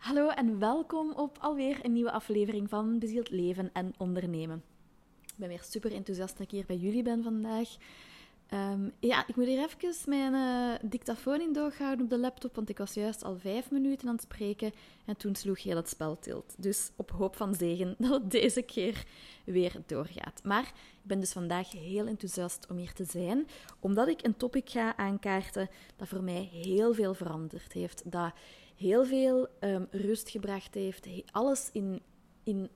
Hallo en welkom op alweer een nieuwe aflevering van Bezield Leven en Ondernemen. Ik ben weer super enthousiast dat ik hier bij jullie ben vandaag. Ehm, ja, ik moet hier even mijn uh, dictafoon in doorhouden op de laptop, want ik was juist al vijf minuten aan het spreken en toen sloeg heel het spel tilt. Dus op hoop van zegen dat het deze keer weer doorgaat. Maar ik ben dus vandaag heel enthousiast om hier te zijn, omdat ik een topic ga aankaarten dat voor mij heel veel veranderd heeft. Dat heel veel um, rust gebracht heeft, alles in, in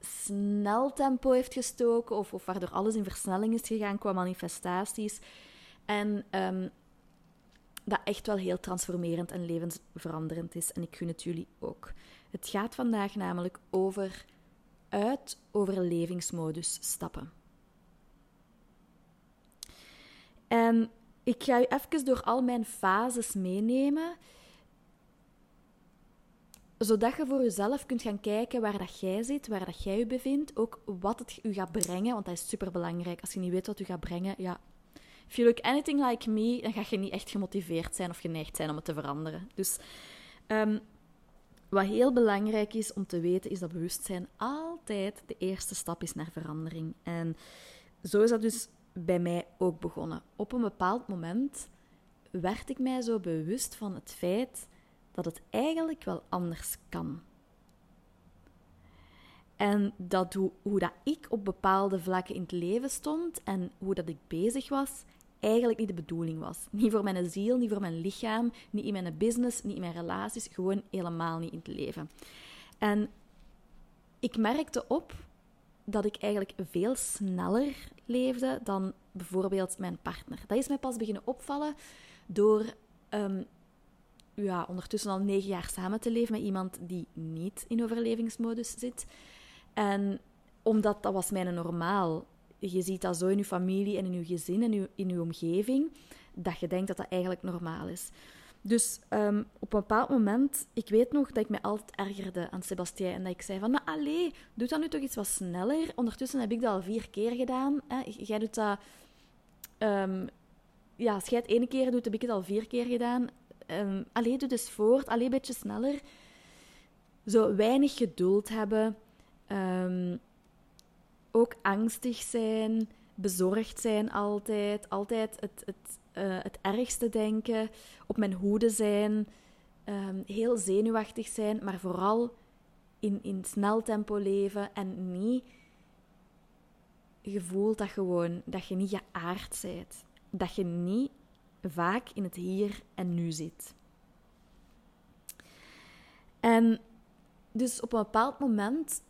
snel tempo heeft gestoken, of, of waardoor alles in versnelling is gegaan qua manifestaties. En um, dat echt wel heel transformerend en levensveranderend is. En ik gun het jullie ook. Het gaat vandaag namelijk over uit overlevingsmodus stappen. En ik ga je even door al mijn fases meenemen zodat je voor jezelf kunt gaan kijken waar dat jij zit, waar dat jij je bevindt, ook wat het u gaat brengen, want dat is super belangrijk. Als je niet weet wat u gaat brengen, ja, if you look anything like me, dan ga je niet echt gemotiveerd zijn of geneigd zijn om het te veranderen. Dus um, wat heel belangrijk is om te weten, is dat bewustzijn altijd de eerste stap is naar verandering. En zo is dat dus bij mij ook begonnen. Op een bepaald moment werd ik mij zo bewust van het feit dat het eigenlijk wel anders kan. En dat hoe, hoe dat ik op bepaalde vlakken in het leven stond en hoe dat ik bezig was, eigenlijk niet de bedoeling was. Niet voor mijn ziel, niet voor mijn lichaam, niet in mijn business, niet in mijn relaties, gewoon helemaal niet in het leven. En ik merkte op dat ik eigenlijk veel sneller leefde dan bijvoorbeeld mijn partner. Dat is mij pas beginnen opvallen door um, ja, ondertussen al negen jaar samen te leven met iemand die niet in overlevingsmodus zit. En omdat dat was mijn normaal. Je ziet dat zo in je familie en in je gezin en in je omgeving, dat je denkt dat dat eigenlijk normaal is. Dus um, op een bepaald moment, ik weet nog dat ik me altijd ergerde aan Sebastien en dat ik zei van, maar allee, doe dat nu toch iets wat sneller. Ondertussen heb ik dat al vier keer gedaan. Hè. Jij doet dat... Um, ja, als jij het ene keer doet, heb ik het al vier keer gedaan. Um, allee, doe dus voort. Allee, een beetje sneller. Zo weinig geduld hebben. Um, ook angstig zijn. Bezorgd zijn altijd. Altijd het, het, uh, het ergste denken. Op mijn hoede zijn. Um, heel zenuwachtig zijn. Maar vooral in, in snel tempo leven. En niet... Je dat gewoon. Dat je niet geaard bent. Dat je niet vaak in het hier en nu zit. En dus op een bepaald moment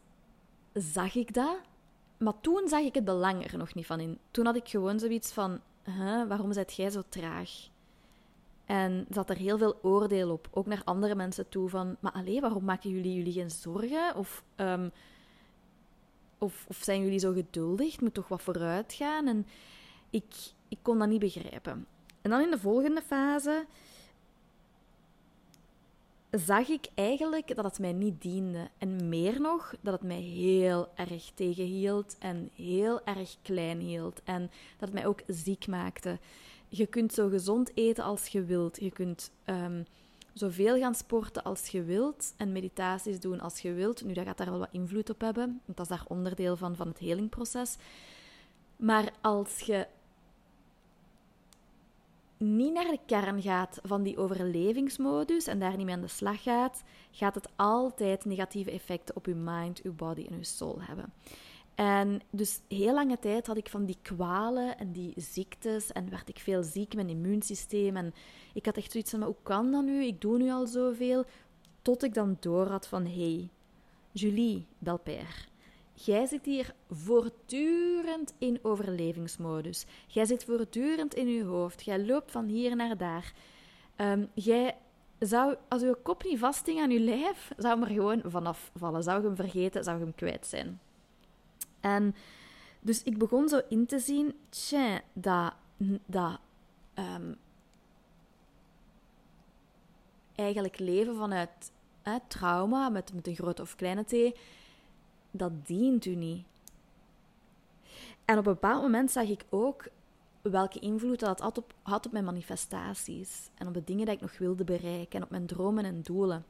zag ik dat, maar toen zag ik het belang er nog niet van in. Toen had ik gewoon zoiets van: waarom zit jij zo traag? En zat er heel veel oordeel op, ook naar andere mensen toe. Van, maar alleen, waarom maken jullie jullie geen zorgen? Of, um, of, of zijn jullie zo geduldig? Het moet toch wat vooruit gaan? En ik, ik kon dat niet begrijpen. En dan in de volgende fase zag ik eigenlijk dat het mij niet diende. En meer nog, dat het mij heel erg tegenhield en heel erg klein hield. En dat het mij ook ziek maakte. Je kunt zo gezond eten als je wilt. Je kunt um, zoveel gaan sporten als je wilt. En meditaties doen als je wilt. Nu, dat gaat daar wel wat invloed op hebben. Want dat is daar onderdeel van, van het helingproces. Maar als je niet naar de kern gaat van die overlevingsmodus en daar niet mee aan de slag gaat, gaat het altijd negatieve effecten op je mind, je body en je soul hebben. En dus heel lange tijd had ik van die kwalen en die ziektes en werd ik veel ziek, mijn immuunsysteem. En ik had echt zoiets van, maar hoe kan dat nu? Ik doe nu al zoveel. Tot ik dan door had van, hey, Julie Belper, Jij zit hier voortdurend in overlevingsmodus. Jij zit voortdurend in je hoofd. Jij loopt van hier naar daar. Um, jij zou, als je kop niet vasthing aan je lijf, zou hem er gewoon vanaf vallen. Zou je hem vergeten, zou je hem kwijt zijn. En dus ik begon zo in te zien, dat, dat um, eigenlijk leven vanuit hè, trauma, met, met een grote of kleine t, dat dient u niet. En op een bepaald moment zag ik ook welke invloed dat had op, had op mijn manifestaties en op de dingen die ik nog wilde bereiken en op mijn dromen en doelen.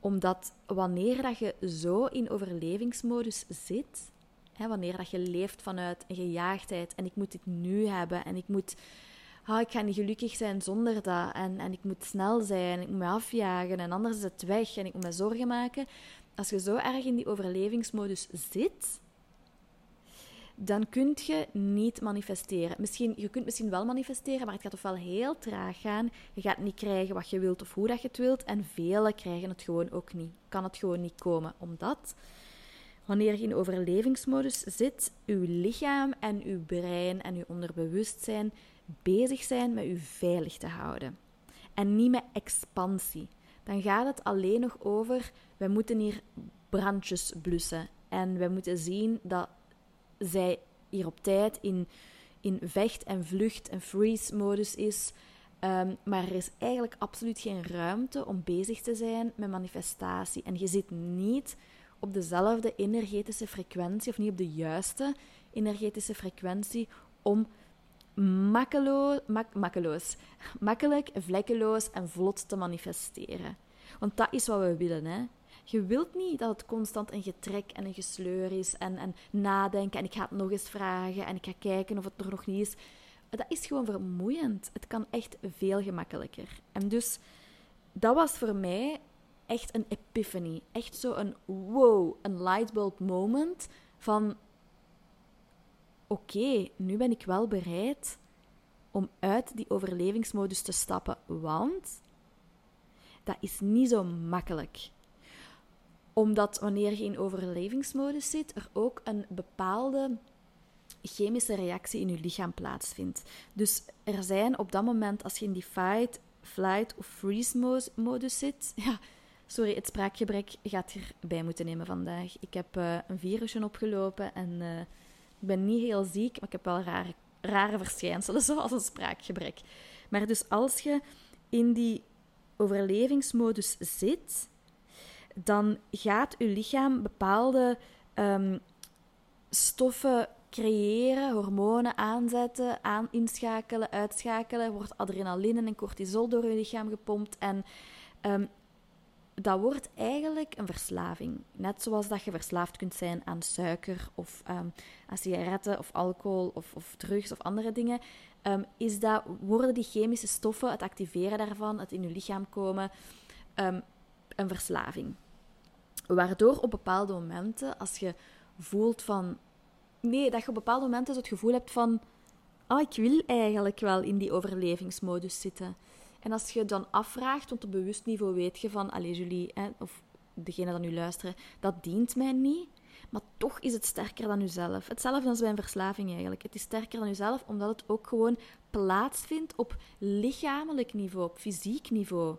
Omdat wanneer dat je zo in overlevingsmodus zit, hè, wanneer dat je leeft vanuit een gejaagdheid en ik moet dit nu hebben en ik moet oh, ik ga niet gelukkig zijn zonder dat. En, en ik moet snel zijn, ik moet me afjagen en anders is het weg en ik moet me zorgen maken. Als je zo erg in die overlevingsmodus zit, dan kun je niet manifesteren. Misschien, je kunt misschien wel manifesteren, maar het gaat ofwel heel traag gaan. Je gaat niet krijgen wat je wilt of hoe dat je het wilt. En velen krijgen het gewoon ook niet. Kan het gewoon niet komen. Omdat wanneer je in overlevingsmodus zit, uw lichaam en uw brein en uw onderbewustzijn bezig zijn met u veilig te houden. En niet met expansie. Dan gaat het alleen nog over, wij moeten hier brandjes blussen. En wij moeten zien dat zij hier op tijd in, in vecht- en vlucht- en freeze-modus is. Um, maar er is eigenlijk absoluut geen ruimte om bezig te zijn met manifestatie. En je zit niet op dezelfde energetische frequentie, of niet op de juiste energetische frequentie, om makkeloos, mak, makkelijk, vlekkeloos en vlot te manifesteren. Want dat is wat we willen. Hè? Je wilt niet dat het constant een getrek en een gesleur is en, en nadenken en ik ga het nog eens vragen en ik ga kijken of het er nog niet is. Dat is gewoon vermoeiend. Het kan echt veel gemakkelijker. En dus, dat was voor mij echt een epiphany. Echt zo een wow, een lightbulb moment van oké, nu ben ik wel bereid om uit die overlevingsmodus te stappen, want dat is niet zo makkelijk. Omdat wanneer je in overlevingsmodus zit, er ook een bepaalde chemische reactie in je lichaam plaatsvindt. Dus er zijn op dat moment, als je in die fight, flight of freeze modus zit, ja, sorry, het spraakgebrek gaat erbij moeten nemen vandaag. Ik heb uh, een virusje opgelopen en uh, ik ben niet heel ziek, maar ik heb wel rare, rare verschijnselen, zoals een spraakgebrek. Maar dus als je in die overlevingsmodus zit, dan gaat je lichaam bepaalde um, stoffen creëren, hormonen aanzetten, aan, inschakelen, uitschakelen. Er wordt adrenaline en cortisol door je lichaam gepompt. En um, dat wordt eigenlijk een verslaving. Net zoals dat je verslaafd kunt zijn aan suiker of um, aan sigaretten of alcohol of, of drugs of andere dingen, um, is dat, worden die chemische stoffen, het activeren daarvan, het in je lichaam komen, um, een verslaving. Waardoor op bepaalde momenten, als je voelt van... Nee, dat je op bepaalde momenten het gevoel hebt van... Oh, ik wil eigenlijk wel in die overlevingsmodus zitten. En als je dan afvraagt, want op bewust niveau weet je van, allez Julie, hè, of degene dat nu luisteren, dat dient mij niet. Maar toch is het sterker dan jezelf. Hetzelfde als bij een verslaving eigenlijk. Het is sterker dan jezelf, omdat het ook gewoon plaatsvindt op lichamelijk niveau, op fysiek niveau.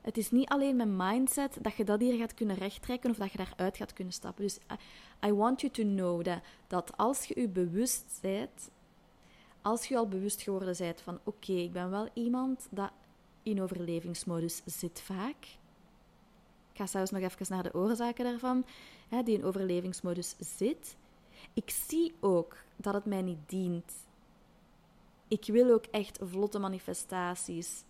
Het is niet alleen met mindset dat je dat hier gaat kunnen rechttrekken of dat je daaruit gaat kunnen stappen. Dus I, I want you to know that, dat als je je bewust bent als je al bewust geworden bent van oké, ik ben wel iemand dat in overlevingsmodus zit vaak. Ik ga zelfs nog even naar de oorzaken daarvan, hè, die in overlevingsmodus zit. Ik zie ook dat het mij niet dient. Ik wil ook echt vlotte manifestaties.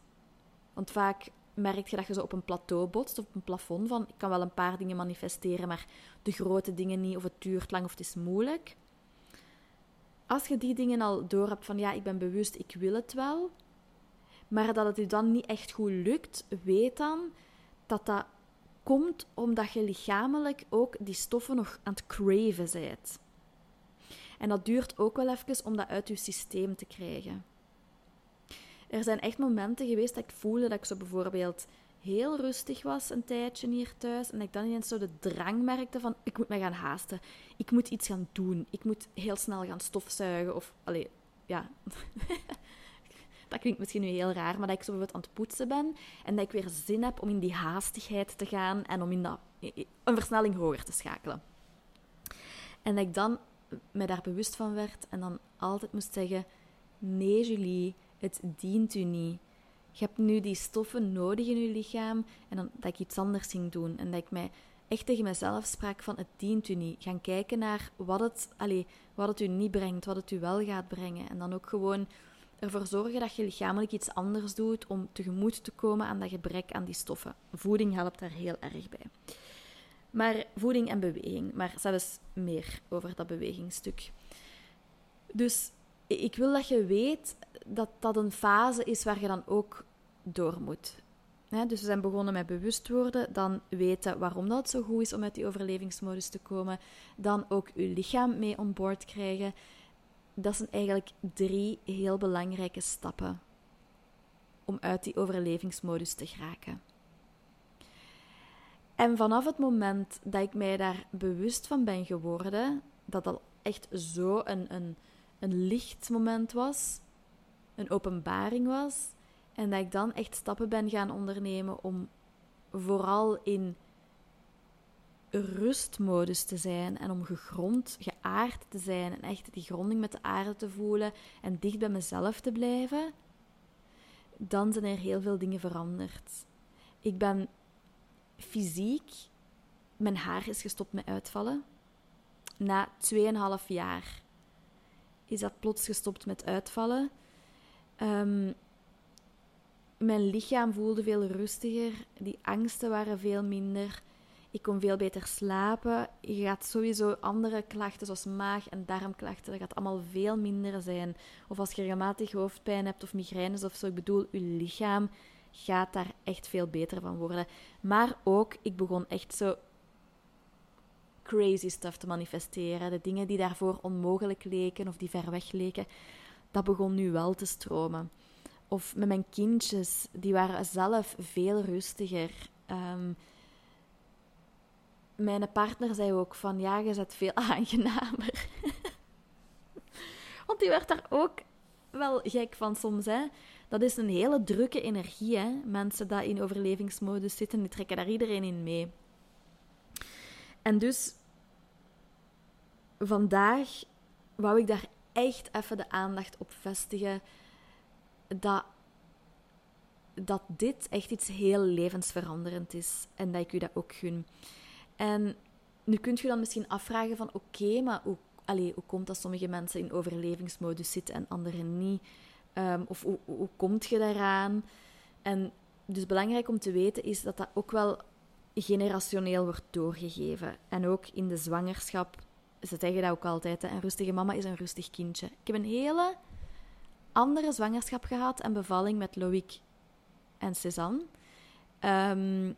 Want vaak merk je dat je zo op een plateau botst, op een plafond van ik kan wel een paar dingen manifesteren, maar de grote dingen niet, of het duurt lang of het is moeilijk als je die dingen al door hebt van ja, ik ben bewust, ik wil het wel, maar dat het je dan niet echt goed lukt, weet dan dat dat komt omdat je lichamelijk ook die stoffen nog aan het craven bent. En dat duurt ook wel even om dat uit je systeem te krijgen. Er zijn echt momenten geweest dat ik voelde dat ik zo bijvoorbeeld heel rustig was een tijdje hier thuis. En ik dan ineens zo de drang merkte van, ik moet me gaan haasten. Ik moet iets gaan doen. Ik moet heel snel gaan stofzuigen. Of, allee, ja. dat klinkt misschien nu heel raar, maar dat ik zo bijvoorbeeld aan het poetsen ben. En dat ik weer zin heb om in die haastigheid te gaan en om in dat, een versnelling hoger te schakelen. En dat ik dan me daar bewust van werd en dan altijd moest zeggen: Nee, Julie, het dient u niet je hebt nu die stoffen nodig in je lichaam. En dan, dat ik iets anders ging doen. En dat ik mij echt tegen mezelf sprak van het dient u niet. Gaan kijken naar wat het, allez, wat het u niet brengt, wat het u wel gaat brengen. En dan ook gewoon ervoor zorgen dat je lichamelijk iets anders doet om tegemoet te komen aan dat gebrek aan die stoffen. Voeding helpt daar heel erg bij. Maar voeding en beweging, maar zelfs meer over dat bewegingsstuk. Dus ik wil dat je weet dat dat een fase is waar je dan ook door moet. dus we zijn begonnen met bewust worden, dan weten waarom dat zo goed is om uit die overlevingsmodus te komen, dan ook je lichaam mee on board krijgen. Dat zijn eigenlijk drie heel belangrijke stappen om uit die overlevingsmodus te geraken. En vanaf het moment dat ik mij daar bewust van ben geworden, dat dat echt zo een, een, een lichtmoment was, een openbaring was, en dat ik dan echt stappen ben gaan ondernemen om vooral in rustmodus te zijn en om gegrond, geaard te zijn en echt die gronding met de aarde te voelen en dicht bij mezelf te blijven, dan zijn er heel veel dingen veranderd. Ik ben fysiek, mijn haar is gestopt met uitvallen. Na 2,5 jaar is dat plots gestopt met uitvallen. Um, mijn lichaam voelde veel rustiger. Die angsten waren veel minder. Ik kon veel beter slapen. Je gaat sowieso andere klachten zoals maag- en darmklachten, dat gaat allemaal veel minder zijn. Of als je regelmatig hoofdpijn hebt of migraines of zo, ik bedoel, je lichaam gaat daar echt veel beter van worden. Maar ook, ik begon echt zo crazy stuff te manifesteren. De dingen die daarvoor onmogelijk leken of die ver weg leken, dat begon nu wel te stromen. Of met mijn kindjes, die waren zelf veel rustiger. Um, mijn partner zei ook van, ja, je bent veel aangenamer. Want die werd daar ook wel gek van soms, hè. Dat is een hele drukke energie, hè. Mensen die in overlevingsmodus zitten, die trekken daar iedereen in mee. En dus, vandaag wou ik daar echt even de aandacht op vestigen dat, dat dit echt iets heel levensveranderend is en dat ik u dat ook gun. En nu kunt je dan misschien afvragen van oké, maar hoe, allez, hoe komt dat sommige mensen in overlevingsmodus zitten en anderen niet? Um, of hoe, hoe komt je daaraan? En dus belangrijk om te weten is dat dat ook wel generationeel wordt doorgegeven. En ook in de zwangerschap, ze zeggen dat ook altijd, een rustige mama is een rustig kindje. Ik heb een hele andere zwangerschap gehad en bevalling met Loïc en Cézanne. Um,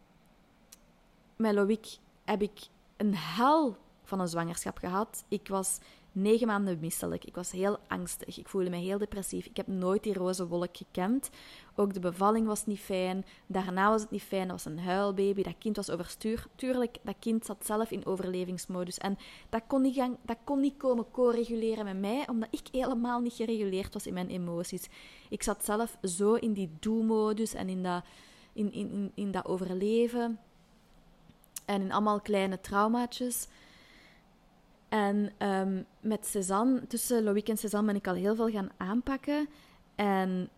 met Loïc heb ik een hel van een zwangerschap gehad. Ik was negen maanden misselijk. Ik was heel angstig. Ik voelde me heel depressief. Ik heb nooit die roze wolk gekend. Ook de bevalling was niet fijn. Daarna was het niet fijn. Dat was een huilbaby. Dat kind was overstuur. Tuurlijk, dat kind zat zelf in overlevingsmodus. En dat kon niet, gaan, dat kon niet komen co-reguleren met mij, omdat ik helemaal niet gereguleerd was in mijn emoties. Ik zat zelf zo in die do-modus en in dat, in, in, in, in dat overleven. En in allemaal kleine traumaatjes. En um, met Cézanne, tussen Loïc en Cézanne ben ik al heel veel gaan aanpakken. En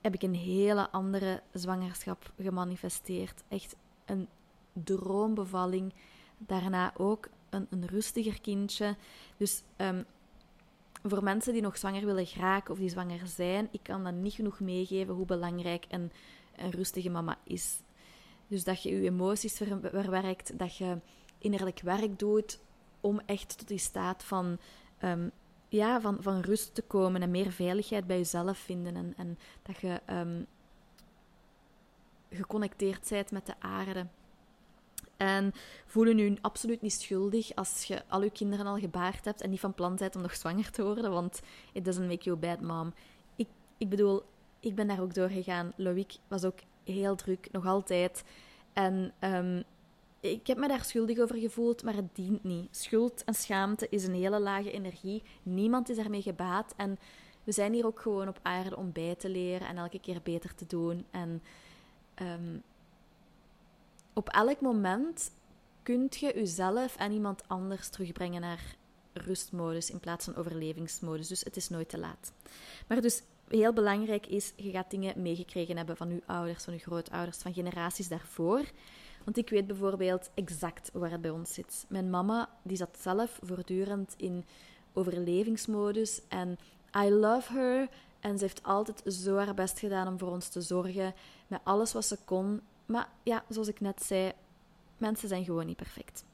heb ik een hele andere zwangerschap gemanifesteerd. Echt een droombevalling. Daarna ook een, een rustiger kindje. Dus um, voor mensen die nog zwanger willen geraken of die zwanger zijn, ik kan dan niet genoeg meegeven hoe belangrijk een, een rustige mama is. Dus dat je je emoties verwerkt, dat je innerlijk werk doet om echt tot die staat van, um, ja, van, van rust te komen en meer veiligheid bij jezelf vinden. En, en dat je um, geconnecteerd bent met de aarde. En voelen je absoluut niet schuldig als je al je kinderen al gebaard hebt en niet van plan bent om nog zwanger te worden, want it doesn't make you bad mom. Ik, ik bedoel, ik ben daar ook doorgegaan. Loïc was ook heel druk, nog altijd. En um, ik heb me daar schuldig over gevoeld, maar het dient niet. Schuld en schaamte is een hele lage energie. Niemand is daarmee gebaat. En we zijn hier ook gewoon op aarde om bij te leren en elke keer beter te doen. En um, op elk moment kunt je jezelf en iemand anders terugbrengen naar rustmodus in plaats van overlevingsmodus. Dus het is nooit te laat. Maar dus heel belangrijk is, je gaat dingen meegekregen hebben van je ouders, van je grootouders, van generaties daarvoor. Want ik weet bijvoorbeeld exact waar het bij ons zit. Mijn mama die zat zelf voortdurend in overlevingsmodus en I love her En ze heeft altijd zo haar best gedaan om voor ons te zorgen, met alles wat ze kon. Maar ja, zoals ik net zei, mensen zijn gewoon niet perfect.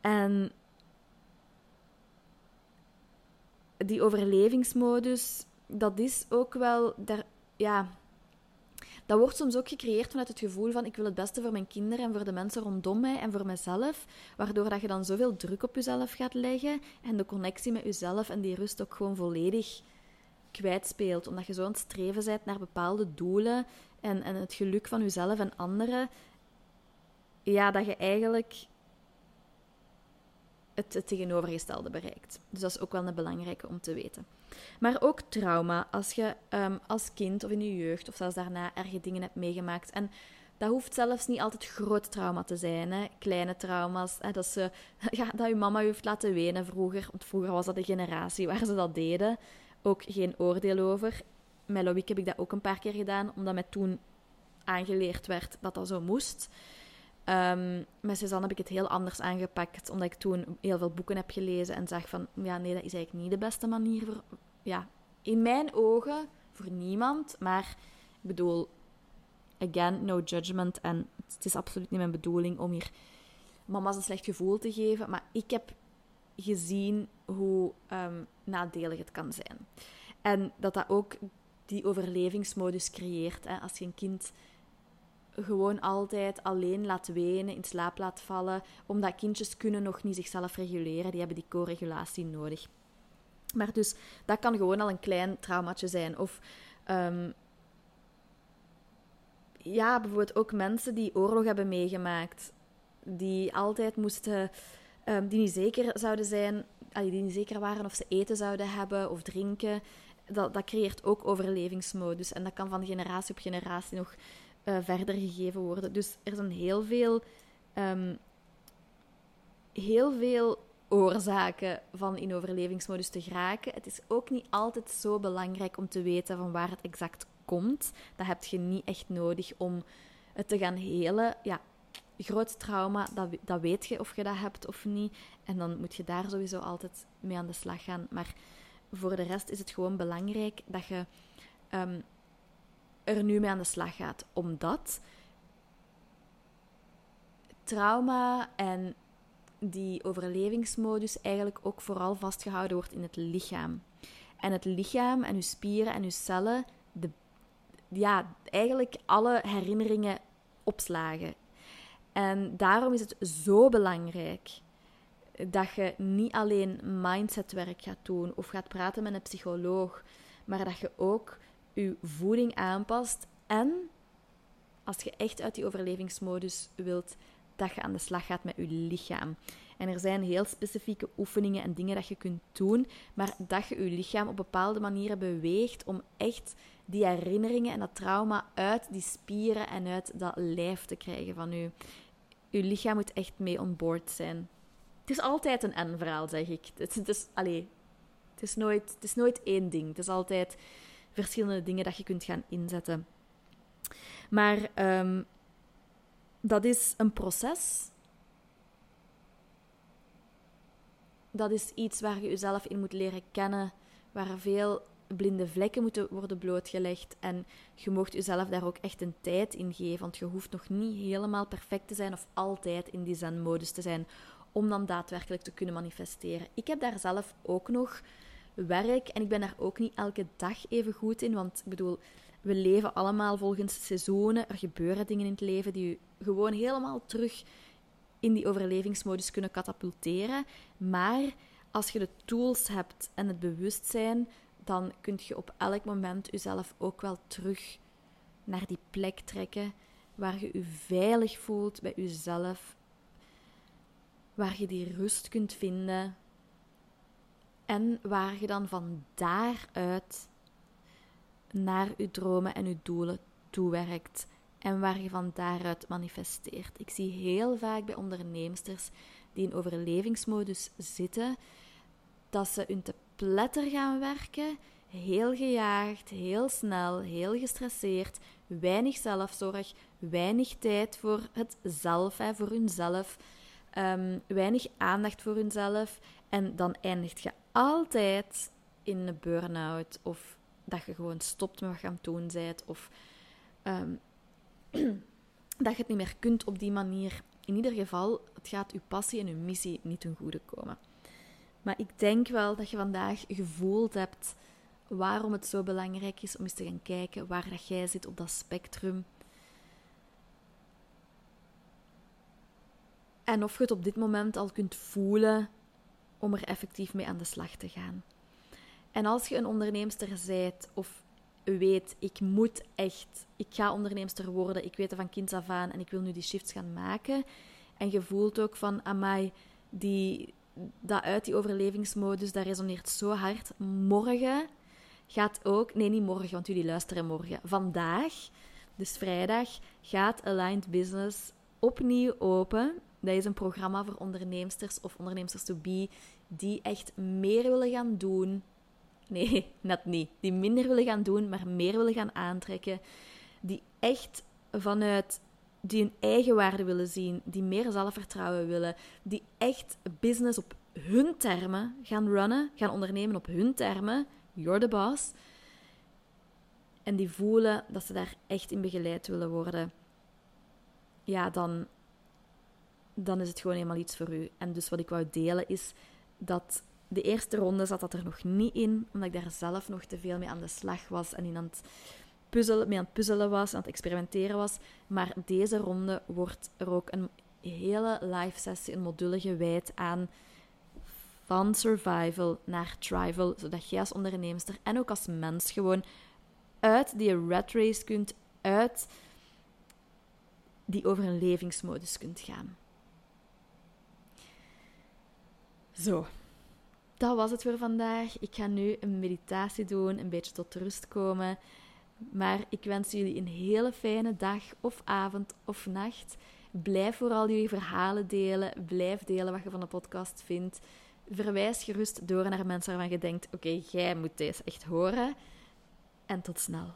En die overlevingsmodus, dat is ook wel, daar, ja, dat wordt soms ook gecreëerd vanuit het gevoel van ik wil het beste voor mijn kinderen en voor de mensen rondom mij en voor mezelf, waardoor dat je dan zoveel druk op jezelf gaat leggen en de connectie met jezelf en die rust ook gewoon volledig kwijtspeelt, omdat je zo aan het streven bent naar bepaalde doelen en, en het geluk van jezelf en anderen, ja, dat je eigenlijk het, het tegenovergestelde bereikt. Dus dat is ook wel een belangrijke om te weten. Maar ook trauma, als je um, als kind of in je jeugd of zelfs daarna erge dingen hebt meegemaakt. En dat hoeft zelfs niet altijd groot trauma te zijn. Hè. Kleine trauma's. Hè, dat, ze, ja, dat je mama je heeft laten wenen vroeger. Want vroeger was dat de generatie waar ze dat deden. Ook geen oordeel over. Met Loïc heb ik dat ook een paar keer gedaan, omdat mij toen aangeleerd werd dat dat zo moest. Um, met Suzanne heb ik het heel anders aangepakt, omdat ik toen heel veel boeken heb gelezen en zag van, ja, nee, dat is eigenlijk niet de beste manier voor, ja, in mijn ogen, voor niemand. Maar, ik bedoel, again, no judgment. En het is absoluut niet mijn bedoeling om hier mama's een slecht gevoel te geven. Maar ik heb gezien hoe um, nadelig het kan zijn. En dat dat ook die overlevingsmodus creëert. Hè. Als je een kind gewoon altijd alleen laat wenen, in slaap laat vallen, omdat kindjes kunnen nog niet zichzelf reguleren, die hebben die co-regulatie nodig. Maar dus, dat kan gewoon al een klein traumaatje zijn. Of um, ja, bijvoorbeeld ook mensen die oorlog hebben meegemaakt, die altijd moesten, um, die niet zeker zouden zijn, die niet zeker waren of ze eten zouden hebben of drinken. Dat, dat creëert ook overlevingsmodus. En dat kan van generatie op generatie nog uh, verder gegeven worden. Dus er zijn heel veel, um, heel veel oorzaken van in overlevingsmodus te geraken. Het is ook niet altijd zo belangrijk om te weten van waar het exact komt. Dat heb je niet echt nodig om het te gaan helen. Ja, groot trauma, dat, dat weet je of je dat hebt of niet. En dan moet je daar sowieso altijd mee aan de slag gaan. Maar voor de rest is het gewoon belangrijk dat je um, er nu mee aan de slag gaat. Omdat trauma en die overlevingsmodus eigenlijk ook vooral vastgehouden wordt in het lichaam. En het lichaam en uw spieren en uw cellen, de, ja, eigenlijk alle herinneringen opslagen. En daarom is het zo belangrijk dat je niet alleen mindsetwerk gaat doen of gaat praten met een psycholoog, maar dat je ook je voeding aanpast en als je echt uit die overlevingsmodus wilt, dat je aan de slag gaat met je lichaam. En er zijn heel specifieke oefeningen en dingen dat je kunt doen, maar dat je je lichaam op bepaalde manieren beweegt om echt die herinneringen en dat trauma uit die spieren en uit dat lijf te krijgen van je. Je lichaam moet echt mee on board zijn. Het is altijd een en-verhaal, zeg ik. Het, het, is, allee, het, is nooit, het is nooit één ding. Het is altijd verschillende dingen dat je kunt gaan inzetten. Maar um, dat is een proces. Dat is iets waar je jezelf in moet leren kennen, waar veel blinde vlekken moeten worden blootgelegd. En je mocht jezelf daar ook echt een tijd in geven, want je hoeft nog niet helemaal perfect te zijn of altijd in die zen-modus te zijn om dan daadwerkelijk te kunnen manifesteren. Ik heb daar zelf ook nog werk. En ik ben daar ook niet elke dag even goed in, want ik bedoel, we leven allemaal volgens seizoenen. Er gebeuren dingen in het leven die je gewoon helemaal terug in die overlevingsmodus kunnen katapulteren. Maar als je de tools hebt en het bewustzijn, dan kun je op elk moment jezelf ook wel terug naar die plek trekken waar je je veilig voelt bij jezelf, waar je die rust kunt vinden, en waar je dan van daaruit naar je dromen en je doelen toewerkt. En waar je van daaruit manifesteert. Ik zie heel vaak bij onderneemsters die in overlevingsmodus zitten, dat ze hun te pletter gaan werken, heel gejaagd, heel snel, heel gestresseerd, weinig zelfzorg, weinig tijd voor het zelf, voor hunzelf, um, weinig aandacht voor hunzelf. En dan eindigt je altijd in een burn-out of dat je gewoon stopt met wat je aan het doen bent. Of ehm, dat je het niet meer kunt op die manier. In ieder geval, het gaat je passie en je missie niet ten goede komen. Maar ik denk wel dat je vandaag gevoeld hebt waarom het zo belangrijk is om eens te gaan kijken waar dat jij zit op dat spectrum. En of je het op dit moment al kunt voelen om er effectief mee aan de slag te gaan. En als je een onderneemster bent of weet, ik moet echt, ik ga onderneemster worden, ik weet het van kind af aan en ik wil nu die shifts gaan maken. En je voelt ook van, amai, die, dat uit die overlevingsmodus, dat resoneert zo hard. Morgen gaat ook, nee niet morgen, want jullie luisteren morgen, vandaag, dus vrijdag, gaat Aligned Business opnieuw open. Dat is een programma voor onderneemsters of onderneemsters to be die echt meer willen gaan doen. Nee, net niet. Die minder willen gaan doen, maar meer willen gaan aantrekken. Die echt vanuit die hun eigen waarde willen zien, die meer zelfvertrouwen willen, die echt business op hun termen gaan runnen, gaan ondernemen op hun termen. You're the boss. En die voelen dat ze daar echt in begeleid willen worden. Ja, dan, dan is het gewoon helemaal iets voor u. En dus wat ik wou delen is dat de eerste ronde zat dat er nog niet in, omdat ik daar zelf nog te veel mee aan de slag was en in aan het puzzelen, mee aan het puzzelen was, aan het experimenteren was. Maar deze ronde wordt er ook een hele live sessie, een module gewijd aan van survival naar thrival, zodat jij als onderneemster en ook als mens gewoon uit die rat race kunt, uit die overlevingsmodus kunt gaan. Zo, dat was het voor vandaag. Ik ga nu een meditatie doen, een beetje tot rust komen. Maar ik wens jullie een hele fijne dag of avond of nacht. Blijf vooral jullie verhalen delen. Blijf delen wat je van de podcast vindt. Verwijs gerust door naar mensen waarvan je denkt: oké, jij moet deze echt horen. En tot snel.